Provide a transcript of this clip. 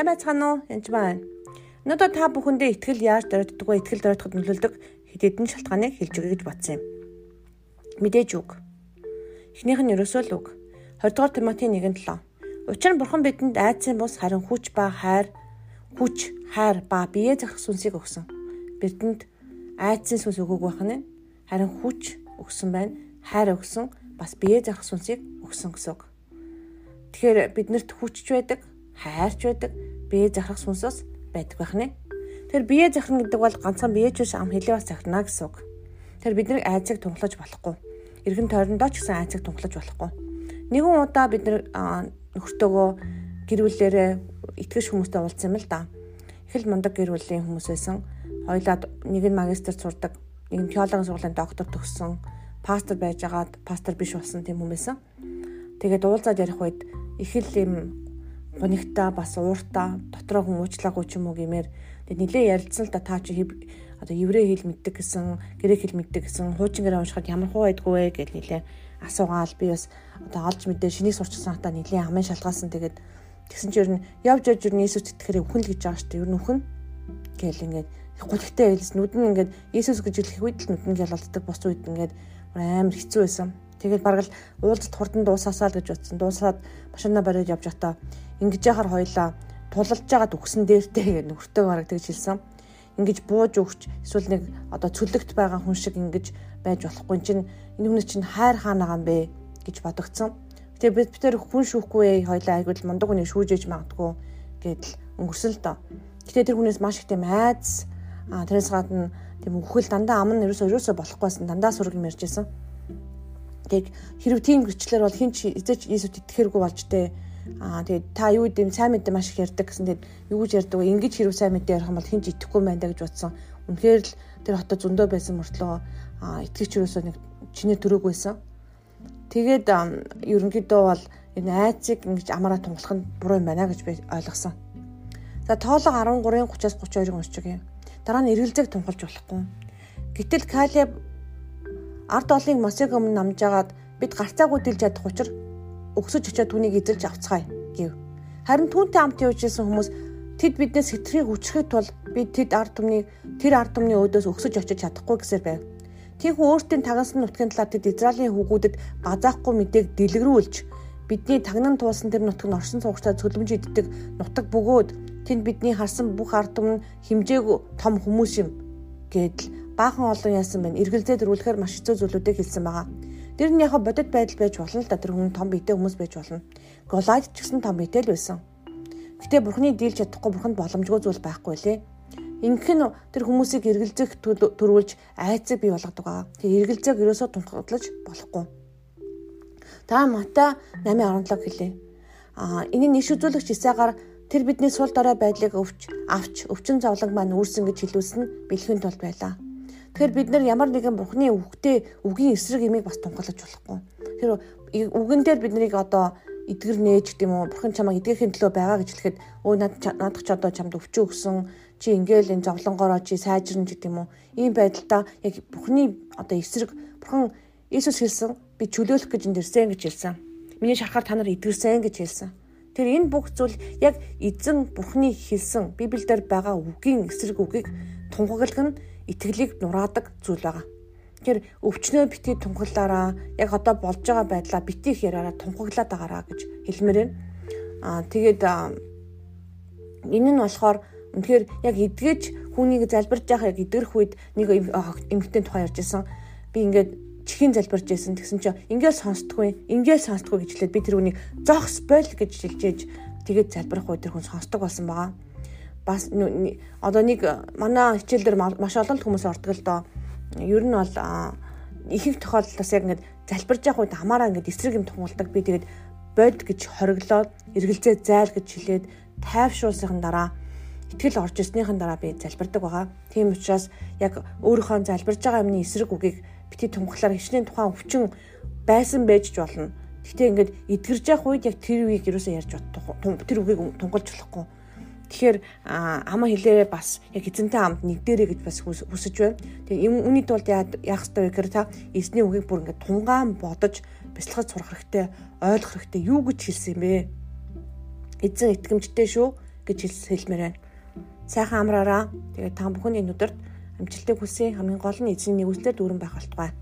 Сайн байцгаана уу? Янж байна. Өнөөдөр та бүхэндээ ихтгэл яаж дөрөддөг вэ? Ихтгэл дөрөдөхөд нөлөөлдөг хэд хэдэн шалтгааныг хэлж өгье гэж бодсон юм. Мэдээж үг. Эхнийх нь ерөөсөө л үг. 20 дугаар Тимотийн 1:7. Учир нь бурхан бидэнд айдсын бус харин хүч ба хайр, хүч, хайр ба бие захих сүнсийг өгсөн. Бидэнд айдсын сүнс өгөөг байх нь харин хүч өгсөн байна. Хайр өгсөн, бас бие захих сүнсийг өгсөн гэсэн үг. Тэгэхээр биднэрт хүчж байдаг, хайрч байдаг, бие захирах сүнсөөс байдаг байх нэ. Тэр бие захирна гэдэг бол ганцхан биеч ам хилээ бас захирна гэсэн үг. Тэр бидний айцыг тунхлаж болохгүй. Иргэн тойрондоо ч гэсэн айцыг тунхлаж болохгүй. Нэгэн удаа бид нөхөртөөгөө гэр бүлээрээ итгэж хүмүүстэй уулзсан юм л да. Их л мундаг гэр бүлийн хүмүүс байсан. Хоёлаад нэг нь магистр сурдаг, нэг нь теологийн сургуулийн доктор төгссөн, пастор байжгаад пастор биш болсон тийм хүн байсан. Тэгээд уулзаад ярих үед их л юм гонигта бас ууртаа дотроо хүн уучлаагүй ч юм уу гэмээр тэгээд нилээ ярилцсан л да та чи одоо еврей хэл мэддэг гэсэн грек хэл мэддэг гэсэн хуучин гэрээ уншихад ямар хуу байдгүй вэ гэж нилээ асуугаал би бас одоо олж мэдээ шинийг сурчсан хата нилээ амын шалгаасан тэгээд тэгсэн чинь ер нь явж явж ер нь Иесус итгэхээр үхэн л гэж байгаа шүү дээ ер нь үхэн гээл ингээд гулхтай байлс нүд нь ингээд Иесус гэж хэлэх үед л нүд нь гялалддаг бус үед ингээд амар хэцүү байсан. Тэгээд бараг л уулзалт хурдан дуусаасаа л гэж утсан. Дуусаад машинаа бариад явж байхдаа ингэж яхаар хоёлаа тулалж жагаад өгсөн дээртэй гэх нөхөртөө бараг тэгж хэлсэн. Ингэж бууж өгч эсвэл нэг одоо цөлөгт байгаа хүн шиг ингэж байж болохгүй чинь энэ хүн чинь хайр хаанаа юм бэ гэж бодогцсон. Тэгээ бид бид хүн шүүхгүй хоёлаа айгуул мундаг хүнийг шүүжээж магадгүй гэдэл өнгөрсөн л доо. Гэтэ тэр хүнээс маш их тийм айц а тэрээс гадна тийм үхэл дандаа ам нь ерөөсөө ерөөсөө болохгүйсэн дандаа сураг юм ярьжсэн. Тэг хэрв тийм гэрчлэр бол хин ч эзэж Иесус итгэхэргүй болж тээ Аа тэгээд та юу гэдэм сайн мэдээ маш их ярьдаг гэсэн тэгээд юу гэж ярьдаг вэ? Ингиж хэрэг сайн мэдээ ярих юм бол хинч итгэхгүй байна даа гэж бодсон. Үнэхээр л тэр хотод зөндөө байсан мөртлөө аа итгэж юусоо нэг чинээ төрөөг байсан. Тэгээд ерөнхийдөө бол энэ айцыг ингэж амаараа тунгалах нь буруу юм байна гэж би ойлгосон. За тоолго 13-ын 30-аас 32-ыг уншиж өгье. Дараа нь эргэлзээг тунгалж болохгүй. Гэтэл Калеб ард олоныг Мосег өмнө намжаагаад бид гарцаагүй дэлж чадах учраас өгсөж очиод түүнийг эзэлж авцгаая гэв. Харин түүнтэй хамт явж исэн хүмүүс тэд биднээс хитрхийг хүчрэхэд тул бид тэд ард түмнийг тэр ард түмний өөдөөс өгсөж очиж чадахгүй гэсээр байв. Тийхүү өөртөө тагансан нутгийн талаар тэд Израилийн хүүгүүдэд базаахгүй мэдээг дэлгэрүүлж бидний тагнан туулсан тэр нутаг нь оршин суугчдад цөлмж иддэг нутаг бөгөөд тэнд бидний харсан бүх ард түмэн химжээгүй том хүмүүс юм гэдэл баахан олон яасан байна. Иргэлзээ дөрвөлэхээр маш хэцүү зүйлүүдийг хэлсэн байгаа. Тэр нь яг бодит байдал байж болно л да тэр хүн том биетэй хүмүүс байж болно. Голайд ч гэсэн том биетэй л байсан. Гэтэ бурхны дийлж чадахгүй бурханд боломжгүй зүйл байхгүй лээ. Ингэх нь тэр хүмүүсийг эргэлзэх төрүүлж айцыг бий болгодог аа. Тэр эргэлзээг ерөөсөө тунхаглаж болохгүй. Та Матай 8:17 хэлээ. Аа энэ нэг үзүүлэгч Исаагаар тэр бидний сул дорой байдлыг өвч авч өвчин зовлон маань үүрсэн гэж хэлүүлсэн бэлхэн тулд байлаа. Тэгэхээр бид нар ямар нэгэн бурхны үгтэй үгийн эсрэг имийг бас тунгалж болохгүй. Тэр үгэн дээр бид нарыг одоо эдгэр нээж гэдэг юм уу бурхан чамайг эдгэхийн төлөө байгаа гэж хэлэхэд өө над надах ч одоо чамд өвчөө өгсөн чи ингээл энэ зовлонгороо чи сайжирна гэдэг юм уу ийм байдалтай яг бурхны одоо эсрэг бурхан Иесус хэлсэн би чөлөөлөх гэж энд ирсэн гэж хэлсэн. Миний шарахаар та нар эдгэрсэн гэж хэлсэн. Тэр энэ бүх зүйл яг эзэн бурхны хэлсэн Библиэлд байгаа үгийн эсрэг үгийг тунгаглах нь итгэлийг нураадаг зүйл байгаа. Тэгэхээр өвчнөө битгий тунхаглаараа яг одоо болж байгаа байдлаа битгийх яриараа тунхаглаад байгаараа гэж хэлмээр байна. Аа тэгээд энэ нь болохоор үнэхээр яг эдгэж хүнийг залбирж байгаа яг эдгэрх үед нэг эмэгтэй тухай ярьж байсан. Би ингээд чихийн залбирж байсан тэгсэн чинь ингээл сонсдоггүй ингээл сонсдоггүй гэж хэлээд би тэр үнийг зогс бойл гэж хэлжээж тэгээд залбирах үед тэр хүн сонсдог болсон байгаа бас одоо нэг манай хичээл дээр маш олон хүмүүс ордог л доо. Ер нь бол ихэнх тохиолдолд бас яг ингээд залбирж явах үед хамаараа ингээд эсрэг юм тунгалдаг. Би тэгээд бод гэж хориглоод эргэлзээ зайл гэж хэлээд тайвшруулсныхан дараа итгэл орж ирснийхэн дараа би залбирдаг байгаа. Тийм учраас яг өөрийнхөө залбирж байгаа юмны эсрэг үгийг бити тунхлаар хичнээн тухайн өвчин байсан байж ч болно. Гэхдээ ингээд эдгэрж явах үед яг тэр үгийг юусаа ярьж бод тэр үгийг тунгалж болохгүй Тэгэхээр ама хэлээрээ бас яг эзэнтэй амд нэгдэрэй гэж бас хүсэж байна. Тэгээ үүний тулд яах ёстой вэ гэхээр та эзний үгийг бүр ингээд тунгаан бодож бяцлахад сурах хэрэгтэй, ойлгох хэрэгтэй юу гэж хэлсэн юм бэ? Эзэн итгэмжтэй шүү гэж хэлмээр байна. Сайхан амраараа. Тэгээд та бүхний нүдэрт амжилтыг хүсье. Хамгийн гол нь эзний нэгүслэр дүүрэн байх болтугай.